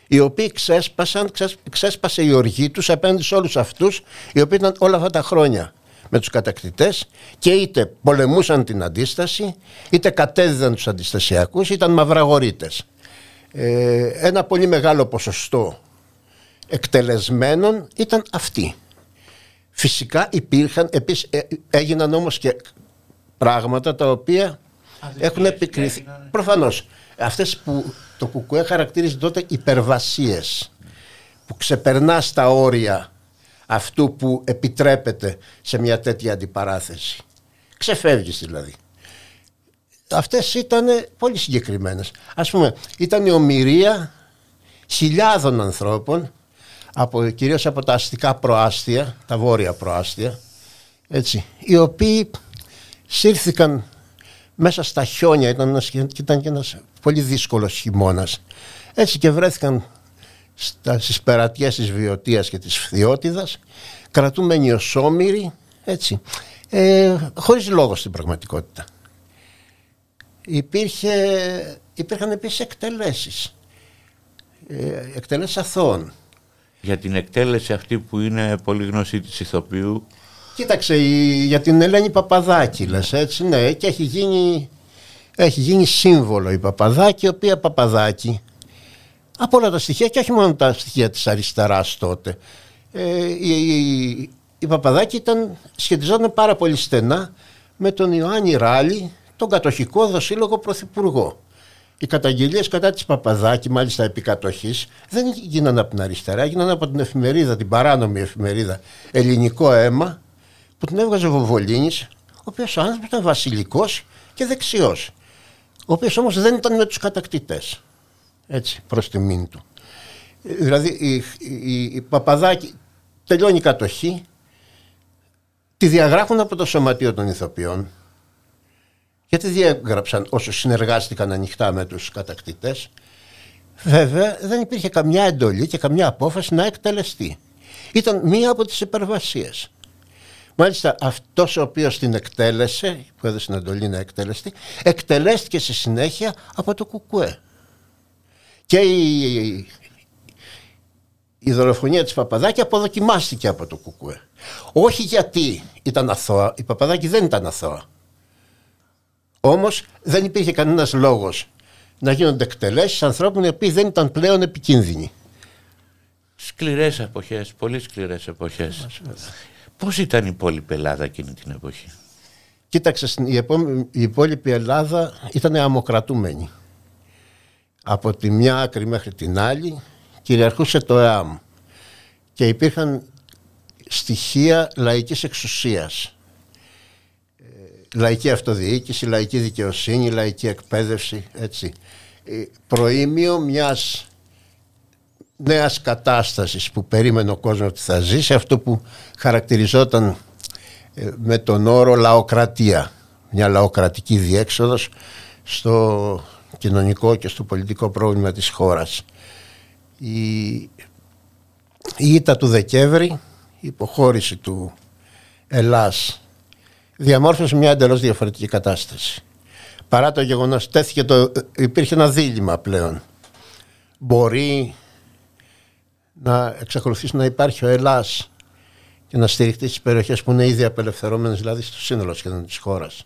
οι οποίοι ξέσπασαν, ξέσπασε η οργή τους απέναντι σε όλους αυτούς οι οποίοι ήταν όλα αυτά τα χρόνια με τους κατακτητές και είτε πολεμούσαν την αντίσταση είτε κατέδιδαν τους αντιστασιακούς ήταν μαυραγορείτες. Ε, ένα πολύ μεγάλο ποσοστό εκτελεσμένων ήταν αυτοί. Φυσικά υπήρχαν, επίσης ε, έγιναν όμως και πράγματα τα οποία έχουν επικριθεί. Προφανώς, αυτές που το Κουκουέ χαρακτήριζε τότε υπερβασίες που ξεπερνά τα όρια αυτού που επιτρέπεται σε μια τέτοια αντιπαράθεση. Ξεφεύγεις δηλαδή. Αυτές ήταν πολύ συγκεκριμένες. Ας πούμε, ήταν η ομοιρία χιλιάδων ανθρώπων, από, κυρίως από τα αστικά προάστια, τα βόρεια προάστια, έτσι, οι οποίοι σύρθηκαν μέσα στα χιόνια, ήταν, ένας, ήταν και ένας πολύ δύσκολος χειμώνας, έτσι και βρέθηκαν στα, στις περατιές της Βιωτίας και της Φθιώτιδας. Κρατούμενοι ως όμοιροι έτσι. Ε, χωρίς λόγο στην πραγματικότητα. Υπήρχε, υπήρχαν επίσης εκτελέσεις. Ε, εκτελέσεις αθώων.
Για την εκτέλεση αυτή που είναι πολύ γνωστή της ηθοποιού.
Κοίταξε, για την Ελένη Παπαδάκη λες έτσι, ναι, και έχει γίνει, έχει γίνει σύμβολο η Παπαδάκη, η οποία Παπαδάκη από όλα τα στοιχεία και όχι μόνο τα στοιχεία της αριστεράς τότε. Ε, η, η, η Παπαδάκη ήταν, σχετιζόταν πάρα πολύ στενά με τον Ιωάννη Ράλη, τον κατοχικό δοσύλλογο πρωθυπουργό. Οι καταγγελίες κατά της Παπαδάκη, μάλιστα επί κατοχής, δεν γίνανε από την αριστερά, γίνανε από την εφημερίδα, την παράνομη εφημερίδα Ελληνικό Αίμα, που την έβγαζε ο Βοβολίνης, ο οποίος άνθρωπος ήταν βασιλικός και δεξιός. Ο οποίος όμως δεν ήταν με τους κατακτητές έτσι, προς τιμήν του. Δηλαδή η, η, η Παπαδάκη τελειώνει η κατοχή, τη διαγράφουν από το Σωματείο των Ηθοποιών, γιατί διέγραψαν όσο συνεργάστηκαν ανοιχτά με τους κατακτητές, βέβαια δεν υπήρχε καμιά εντολή και καμιά απόφαση να εκτελεστεί. Ήταν μία από τις υπερβασίες. Μάλιστα αυτός ο οποίος την εκτέλεσε, που έδωσε την εντολή να εκτελεστεί, εκτελέστηκε στη συνέχεια από το Κουκουέ. Και η, η δολοφονία της Παπαδάκη αποδοκιμάστηκε από το Κουκουέ. Όχι γιατί ήταν αθώα, η Παπαδάκη δεν ήταν αθώα. Όμως δεν υπήρχε κανένας λόγος να γίνονται εκτελέσεις ανθρώπων οι οποίοι δεν ήταν πλέον επικίνδυνοι.
Σκληρές εποχές, πολύ σκληρές εποχές. Πώς ήταν η υπόλοιπη Ελλάδα εκείνη την εποχή;
Κοίταξε, η υπόλοιπη Ελλάδα ήταν αμοκρατούμενη από τη μια άκρη μέχρι την άλλη κυριαρχούσε το ΕΑΜ και υπήρχαν στοιχεία λαϊκής εξουσίας. Ε, λαϊκή αυτοδιοίκηση, λαϊκή δικαιοσύνη, λαϊκή εκπαίδευση, έτσι. Ε, προήμιο μιας νέας κατάστασης που περίμενε ο κόσμος ότι θα ζήσει, αυτό που χαρακτηριζόταν ε, με τον όρο λαοκρατία, μια λαοκρατική διέξοδος στο κοινωνικό και στο πολιτικό πρόβλημα της χώρας. Η, η ήττα του Δεκέμβρη, η υποχώρηση του Ελλάς, διαμόρφωσε μια εντελώς διαφορετική κατάσταση. παρά το γεγονός τέθηκε το, υπήρχε ένα δίλημα πλέον. Μπορεί να εξακολουθήσει να υπάρχει ο Ελλάς και να στηριχτεί στις περιοχές που είναι ήδη απελευθερώμενες, δηλαδή στο σύνολο σχεδόν της χώρας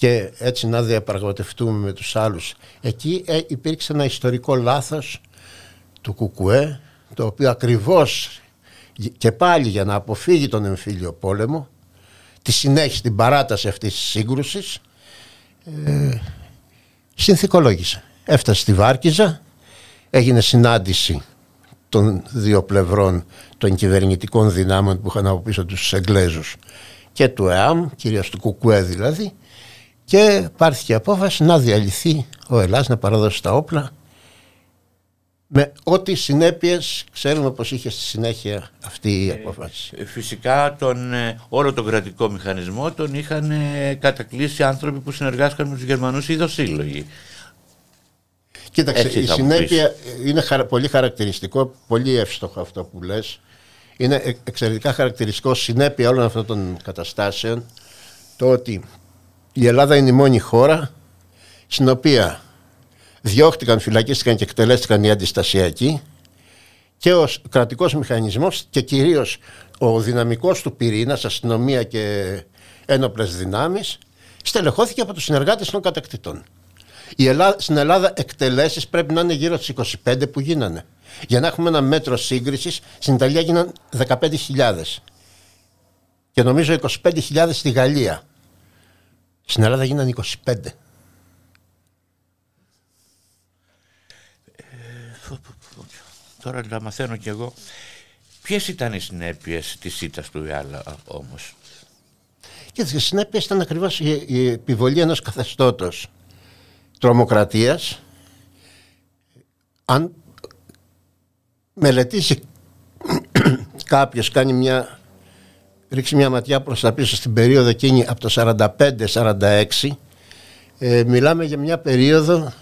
και έτσι να διαπραγματευτούμε με τους άλλους. Εκεί ε, υπήρξε ένα ιστορικό λάθος του Κουκουέ, το οποίο ακριβώς και πάλι για να αποφύγει τον εμφύλιο πόλεμο, τη συνέχιση, την παράταση αυτής της σύγκρουσης, ε, συνθηκολόγησε. Έφτασε στη Βάρκιζα, έγινε συνάντηση των δύο πλευρών των κυβερνητικών δυνάμεων που είχαν από πίσω τους Εγγλέζους και του ΕΑΜ, κυρίως του Κουκουέ δηλαδή, και πάρθηκε απόφαση να διαλυθεί ο Ελλάς να παραδώσει τα όπλα με ό,τι συνέπειες ξέρουμε πως είχε στη συνέχεια αυτή η ε, απόφαση.
Ε, φυσικά τον, ε, όλο τον κρατικό μηχανισμό τον είχαν κατακλείσει άνθρωποι που συνεργάστηκαν με τους Γερμανούς ειδοσύλλογοι.
Κοίταξε, η συνέπεια είναι πολύ χαρακτηριστικό, πολύ εύστοχο αυτό που λες. Είναι εξαιρετικά χαρακτηριστικό συνέπεια όλων αυτών των καταστάσεων το ότι η Ελλάδα είναι η μόνη χώρα στην οποία διώχτηκαν, φυλακίστηκαν και εκτελέστηκαν οι αντιστασιακοί και ο κρατικός μηχανισμός και κυρίως ο δυναμικός του πυρήνας, αστυνομία και ένοπλες δυνάμεις στελεχώθηκε από τους συνεργάτες των κατακτητών. Η Ελλάδα, στην Ελλάδα εκτελέσεις πρέπει να είναι γύρω στις 25 που γίνανε. Για να έχουμε ένα μέτρο σύγκρισης, στην Ιταλία γίνανε 15.000 και νομίζω 25.000 στη Γαλλία. Στην Ελλάδα γίνανε 25.
τώρα να μαθαίνω κι εγώ. Ποιες ήταν οι συνέπειες της ήττας του Ιάλα όμως;
Και οι συνέπειες ήταν ακριβώς η, επιβολή ενός καθεστώτος τρομοκρατίας. Αν μελετήσει *coughs* κάποιος, κάνει μια ρίξει μια ματιά προς τα πίσω στην περίοδο εκείνη από το 45-46 ε, μιλάμε για μια περίοδο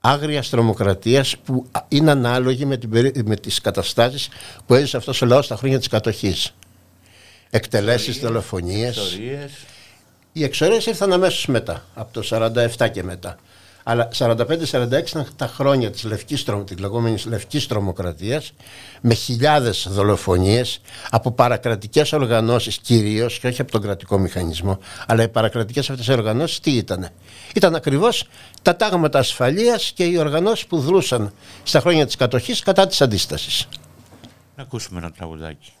άγριας τρομοκρατίας που είναι ανάλογη με, την, με τις καταστάσεις που έζησε αυτός ο λαός στα χρόνια της κατοχής. Εκτελέσεις, δολοφονίες. Οι εξορίες ήρθαν αμέσως μετά, από το 47 και μετά. Αλλά 45-46 ήταν τα χρόνια της λευκής, της λεγόμενης λευκής τρομοκρατίας με χιλιάδες δολοφονίες από παρακρατικές οργανώσεις κυρίως και όχι από τον κρατικό μηχανισμό αλλά οι παρακρατικές αυτές οργανώσεις τι ήτανε; Ήταν ακριβώς τα τάγματα ασφαλείας και οι οργανώσεις που δρούσαν στα χρόνια της κατοχής κατά της αντίστασης.
Να ακούσουμε ένα τραγουδάκι.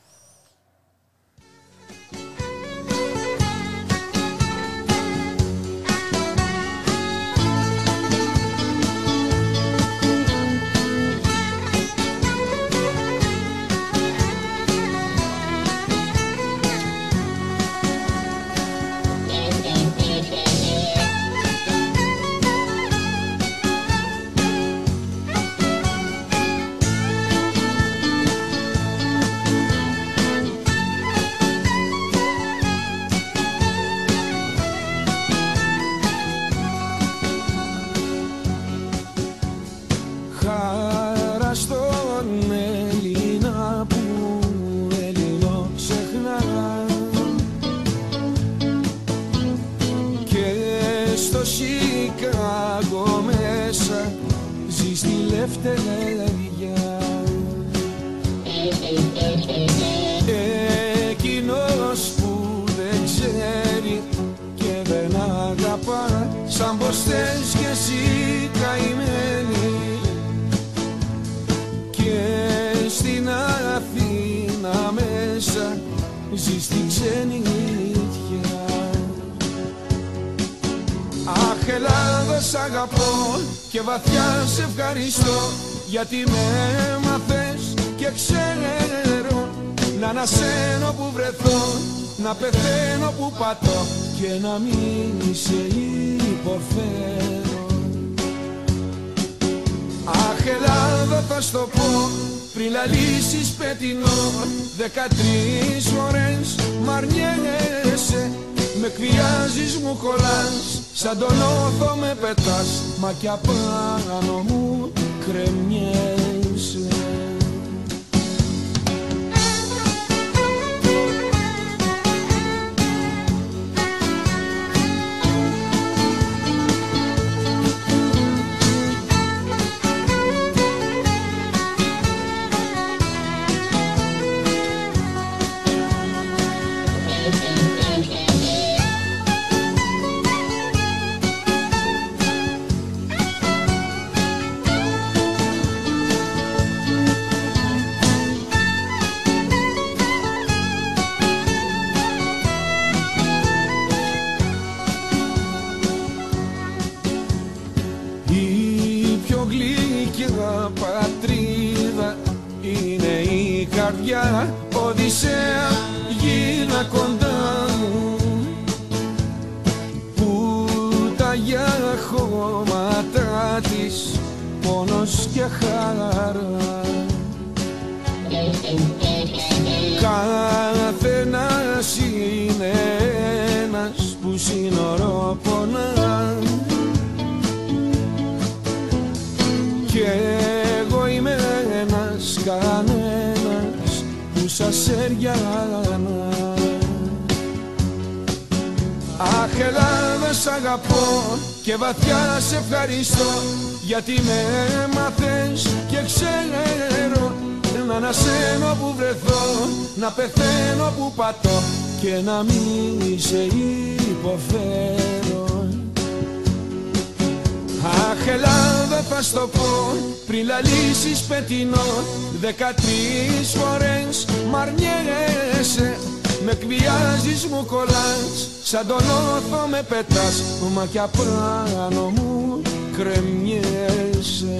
Γιατί με έμαθες και ξέρω να ανασένω που βρεθώ να πεθαίνω που πατώ και να μην σε υποφέρω Αχ Ελλάδα θα στο πω πριν λαλήσεις πετεινό δεκατρεις φορές μ' αρνιέσαι με κβιάζεις μου κολλάς. Σαν τον όθο με πετάς μα κι απάνω μου κρεμιέσαι και βαθιά σε ευχαριστώ γιατί με έμαθες και ξέρω να ανασένω που βρεθώ, να πεθαίνω που πατώ και να μην σε υποφέρω. Αχ Ελλάδα θα στο πω πριν λαλήσεις πετεινό Δεκατρεις φορές μ' αρνιέσαι Με εκβιάζεις μου κολλάς Σαν τον όθο με πετάς Μα κι απάνω μου κρεμιέσαι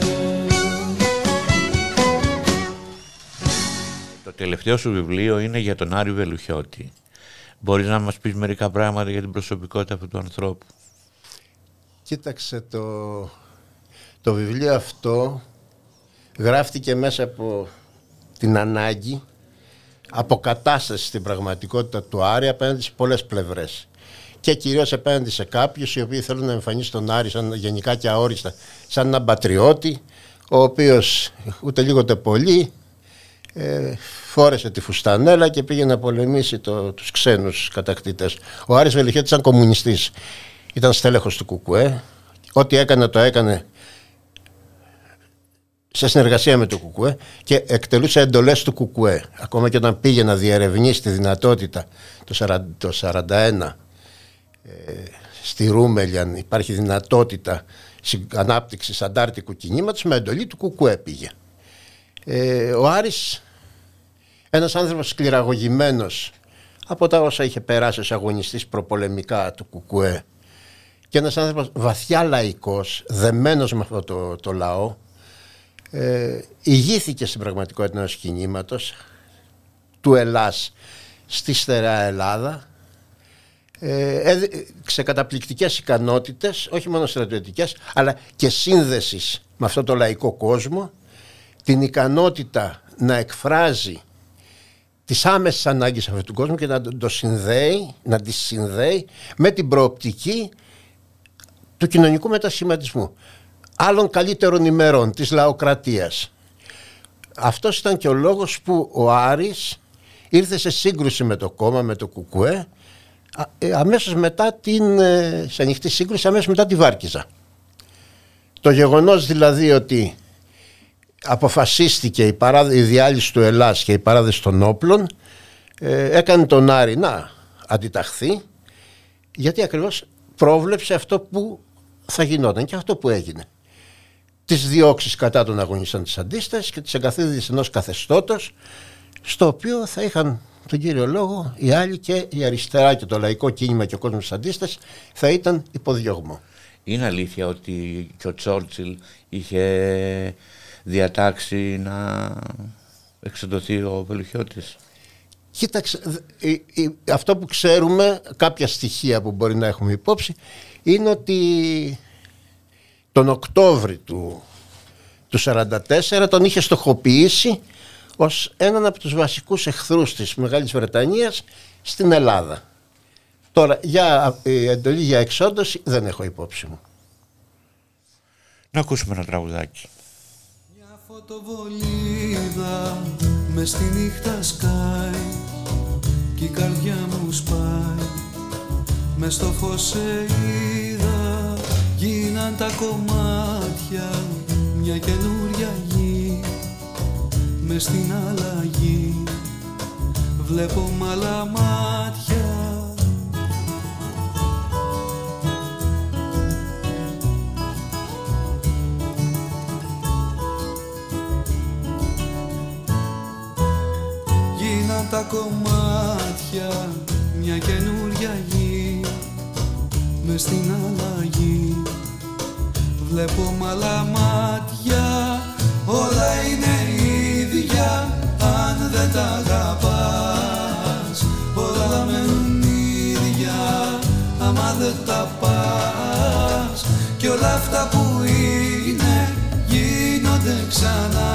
Το τελευταίο σου βιβλίο είναι για τον Άρη Βελουχιώτη. Μπορείς να μας πεις μερικά πράγματα για την προσωπικότητα αυτού του ανθρώπου;
Κοίταξε, το, το βιβλίο αυτό γράφτηκε μέσα από την ανάγκη αποκατάστασης στην πραγματικότητα του Άρη απέναντι σε πολλές πλευρές. Και κυρίως απέναντι σε κάποιους οι οποίοι θέλουν να εμφανίσουν τον Άρη σαν, γενικά και αόριστα σαν έναν πατριώτη ο οποίος ούτε λίγο ούτε πολύ ε, φόρεσε τη φουστανέλα και πήγε να πολεμήσει το, τους ξένους κατακτητές. Ο Άρης Βελιχέτης ήταν κομμουνιστής. Ήταν στέλεχος του Κουκουέ. Ό,τι έκανε το έκανε σε συνεργασία με το Κουκουέ και εκτελούσε εντολές του Κουκουέ. Ακόμα και όταν πήγε να διερευνήσει τη δυνατότητα το 1941 ε, στη Ρούμελη αν υπάρχει δυνατότητα ανάπτυξης αντάρτικου κινήματος με εντολή του Κουκουέ πήγε. Ε, ο Άρης ένας άνθρωπος σκληραγωγημένος από τα όσα είχε περάσει ως αγωνιστής προπολεμικά του Κουκουέ και ένας άνθρωπος βαθιά λαϊκός, δεμένος με αυτό το, το λαό ε, ηγήθηκε στην πραγματικότητα ενός κινήματος του Ελλάς στη στερεά Ελλάδα ε, σε καταπληκτικές ικανότητες, όχι μόνο στρατιωτικές, αλλά και σύνδεσης με αυτό το λαϊκό κόσμο, την ικανότητα να εκφράζει τις άμεσες ανάγκες αυτού του κόσμου και να το συνδέει, να τις συνδέει με την προοπτική του κοινωνικού μετασχηματισμού άλλων καλύτερων ημερών της λαοκρατίας. Αυτός ήταν και ο λόγος που ο Άρης ήρθε σε σύγκρουση με το κόμμα, με το Κουκουέ ε, αμέσως μετά την, ε, σε ανοιχτή σύγκρουση, αμέσως μετά τη Βάρκιζα. Το γεγονός δηλαδή ότι αποφασίστηκε η, παράδε, η διάλυση του Ελλάς και η παράδοση των όπλων ε, έκανε τον Άρη να αντιταχθεί γιατί ακριβώς πρόβλεψε αυτό που θα γινόταν και αυτό που έγινε. Τις διώξεις κατά των αγωνιστών της αντίστασης και τις εγκαθίδρυσης ενός καθεστώτος στο οποίο θα είχαν τον κύριο λόγο οι άλλοι και η αριστερά και το λαϊκό κίνημα και ο κόσμος της αντίστασης θα ήταν υποδιωγμό.
Είναι αλήθεια ότι και ο Τσόρτσιλ είχε διατάξει να εξοδοθεί ο Βελουχιώτης;
Κοίταξε, αυτό που ξέρουμε, κάποια στοιχεία που μπορεί να έχουμε υπόψη, είναι ότι τον Οκτώβρη του, του 1944 τον είχε στοχοποιήσει ως έναν από τους βασικούς εχθρούς της Μεγάλης Βρετανίας στην Ελλάδα. Τώρα, για η εντολή για εξόντωση δεν έχω υπόψη μου.
Να ακούσουμε ένα τραγουδάκι.
Μια φωτοβολίδα μες στη νύχτα σκάει και η καρδιά μου σπάει μες στο φως σε είδα γίναν τα κομμάτια μια καινούρια γη με στην αλλαγή. Βλέπω μαλά μάτια. Γίναν τα κομμάτια μια καινούρια γη. Με στην αλλαγή. Βλέπω μαλά μάτια. Όλα είναι δεν τα αγαπάς. Όλα μένουν ίδια άμα δεν τα πας. Και όλα αυτά που είναι γίνονται ξανά.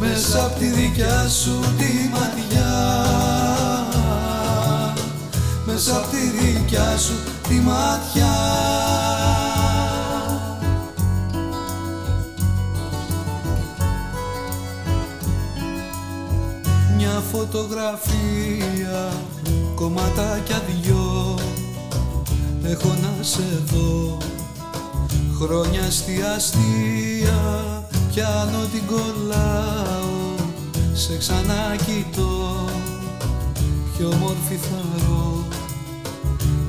Μέσα από τη δικιά σου τη ματιά. Μέσα από τη δικιά σου τη ματιά φωτογραφία κομματάκια δυο. Έχω να σε δω χρόνια στη αστεία πιάνω την κολλάω σε ξανακοιτώ. Πιο μόρφη θαρώ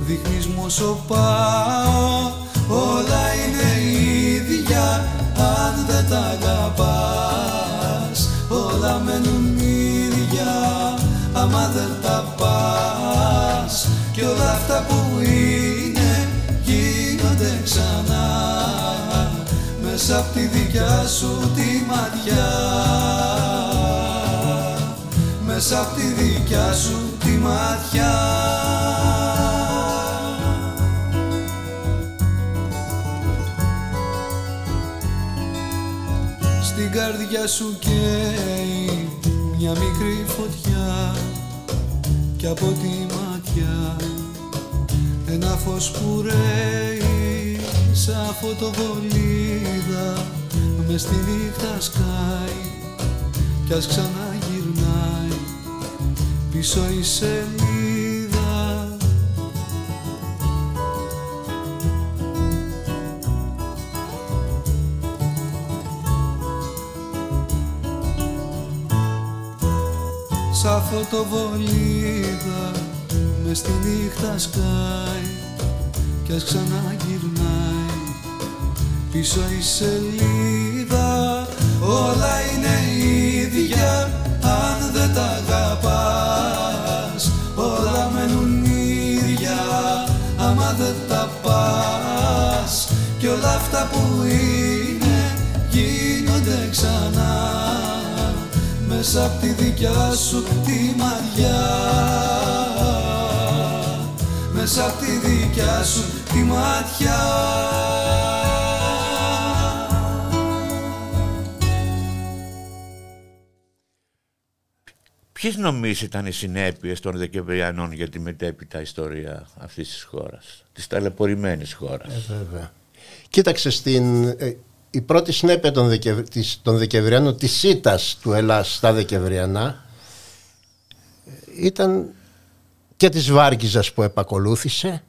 δείχνεις μου όσο πάω όλα είναι ίδια αν δεν τα αγαπάς όλα μένουν ίδια άμα δεν τα πας και όλα αυτά που είναι γίνονται ξανά. Μέσα απ' τη δικιά σου τη ματιά. Μέσα απ' τη δικιά σου τη ματιά. Στην καρδιά σου καίει μια μικρή φωτιά και από τη ματιά. Ένα φως που ρέει σαν φωτοβολίδα μες στη νύχτα σκάει κι ας ξαναγυρνάει πίσω η σελίδα σαν φωτοβολίδα μες στη νύχτα σκάει κι ας ξαναγυρνάει. Πίσω η σελίδα όλα είναι ίδια αν δεν τα αγαπάς όλα μένουν ίδια άμα δεν τα πας. Και όλα αυτά που είναι γίνονται ξανά μέσα απ' τη δικιά σου τη μαγιά μέσα απ' τη δικιά σου τη ματιά
Ποιες νομίζεις ήταν οι συνέπειες των Δεκεμβριανών για τη μετέπειτα ιστορία αυτής της χώρας, της ταλαιπωρημένης χώρας;
Ε, βέβαια. Κοίταξε στην, ε, η πρώτη συνέπεια των, Δεκευ... της, των Δεκεμβριανών, της ΣΥΤΑΣ του Ελλάς στα Δεκεμβριανά, ε, ήταν και της Βάρκιζας που επακολούθησε